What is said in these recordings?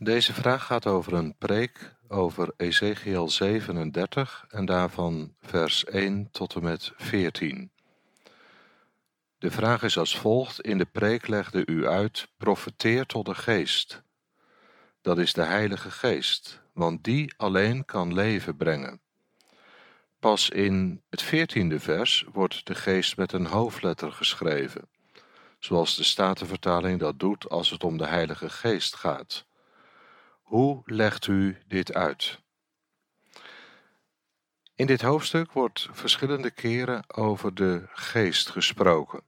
Deze vraag gaat over een preek over Ezekiel 37 en daarvan vers 1 tot en met 14. De vraag is als volgt: In de preek legde u uit: profeteer tot de geest. Dat is de Heilige Geest, want die alleen kan leven brengen. Pas in het veertiende vers wordt de geest met een hoofdletter geschreven, zoals de Statenvertaling dat doet als het om de Heilige Geest gaat. Hoe legt u dit uit? In dit hoofdstuk wordt verschillende keren over de geest gesproken.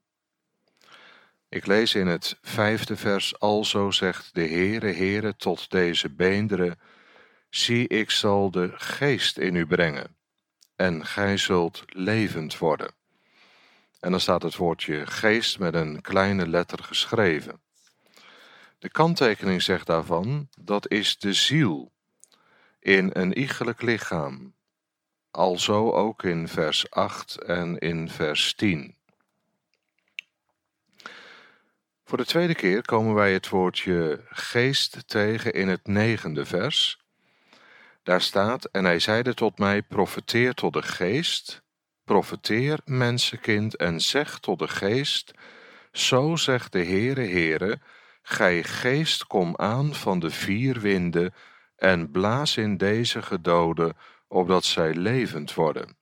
Ik lees in het vijfde vers, alzo zegt de Heere, Heere, tot deze beenderen, zie ik zal de geest in u brengen, en gij zult levend worden. En dan staat het woordje geest met een kleine letter geschreven. De kanttekening zegt daarvan, dat is de ziel in een iegelijk lichaam. Alzo ook in vers 8 en in vers 10. Voor de tweede keer komen wij het woordje geest tegen in het negende vers. Daar staat, en hij zeide tot mij, profeteer tot de geest, profeteer mensenkind en zeg tot de geest, zo zegt de Heere Heere, gij geest kom aan van de vier winden en blaas in deze gedoden, opdat zij levend worden.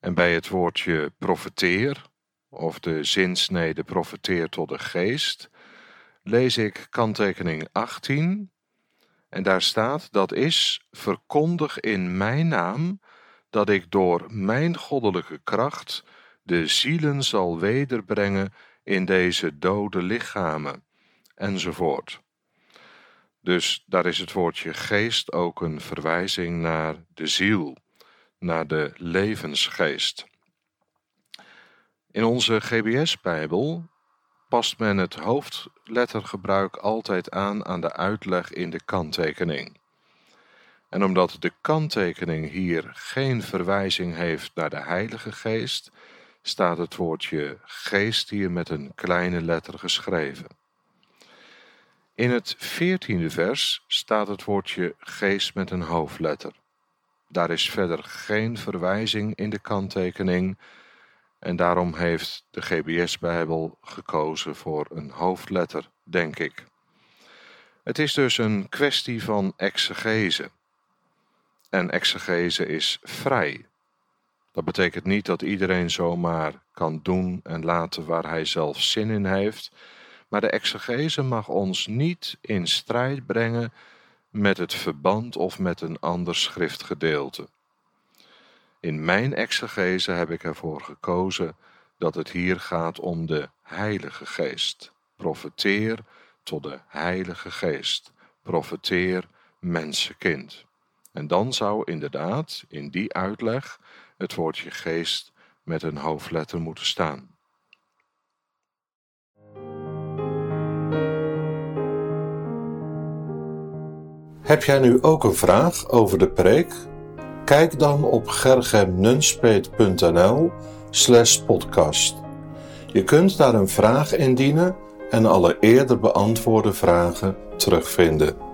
En bij het woordje profeteer, of de zinsnede profeteert tot de geest, lees ik kanttekening 18. En daar staat: Dat is verkondig in mijn naam dat ik door mijn goddelijke kracht de zielen zal wederbrengen in deze dode lichamen, enzovoort. Dus daar is het woordje geest ook een verwijzing naar de ziel, naar de levensgeest. In onze GBS-bijbel past men het hoofdlettergebruik altijd aan aan de uitleg in de kanttekening. En omdat de kanttekening hier geen verwijzing heeft naar de Heilige Geest, staat het woordje geest hier met een kleine letter geschreven. In het veertiende vers staat het woordje geest met een hoofdletter. Daar is verder geen verwijzing in de kanttekening en daarom heeft de GBS-bijbel gekozen voor een hoofdletter, denk ik. Het is dus een kwestie van exegese. En exegese is vrij. Dat betekent niet dat iedereen zomaar kan doen en laten waar hij zelf zin in heeft, maar de exegese mag ons niet in strijd brengen met het verband of met een ander schriftgedeelte. In mijn exegese heb ik ervoor gekozen dat het hier gaat om de Heilige Geest. Profeteer tot de Heilige Geest. Profeteer mensenkind. En dan zou inderdaad in die uitleg het woordje geest met een hoofdletter moeten staan. Heb jij nu ook een vraag over de preek? Kijk dan op gergemnunspeet.nl slash podcast. Je kunt daar een vraag indienen en alle eerder beantwoorde vragen terugvinden.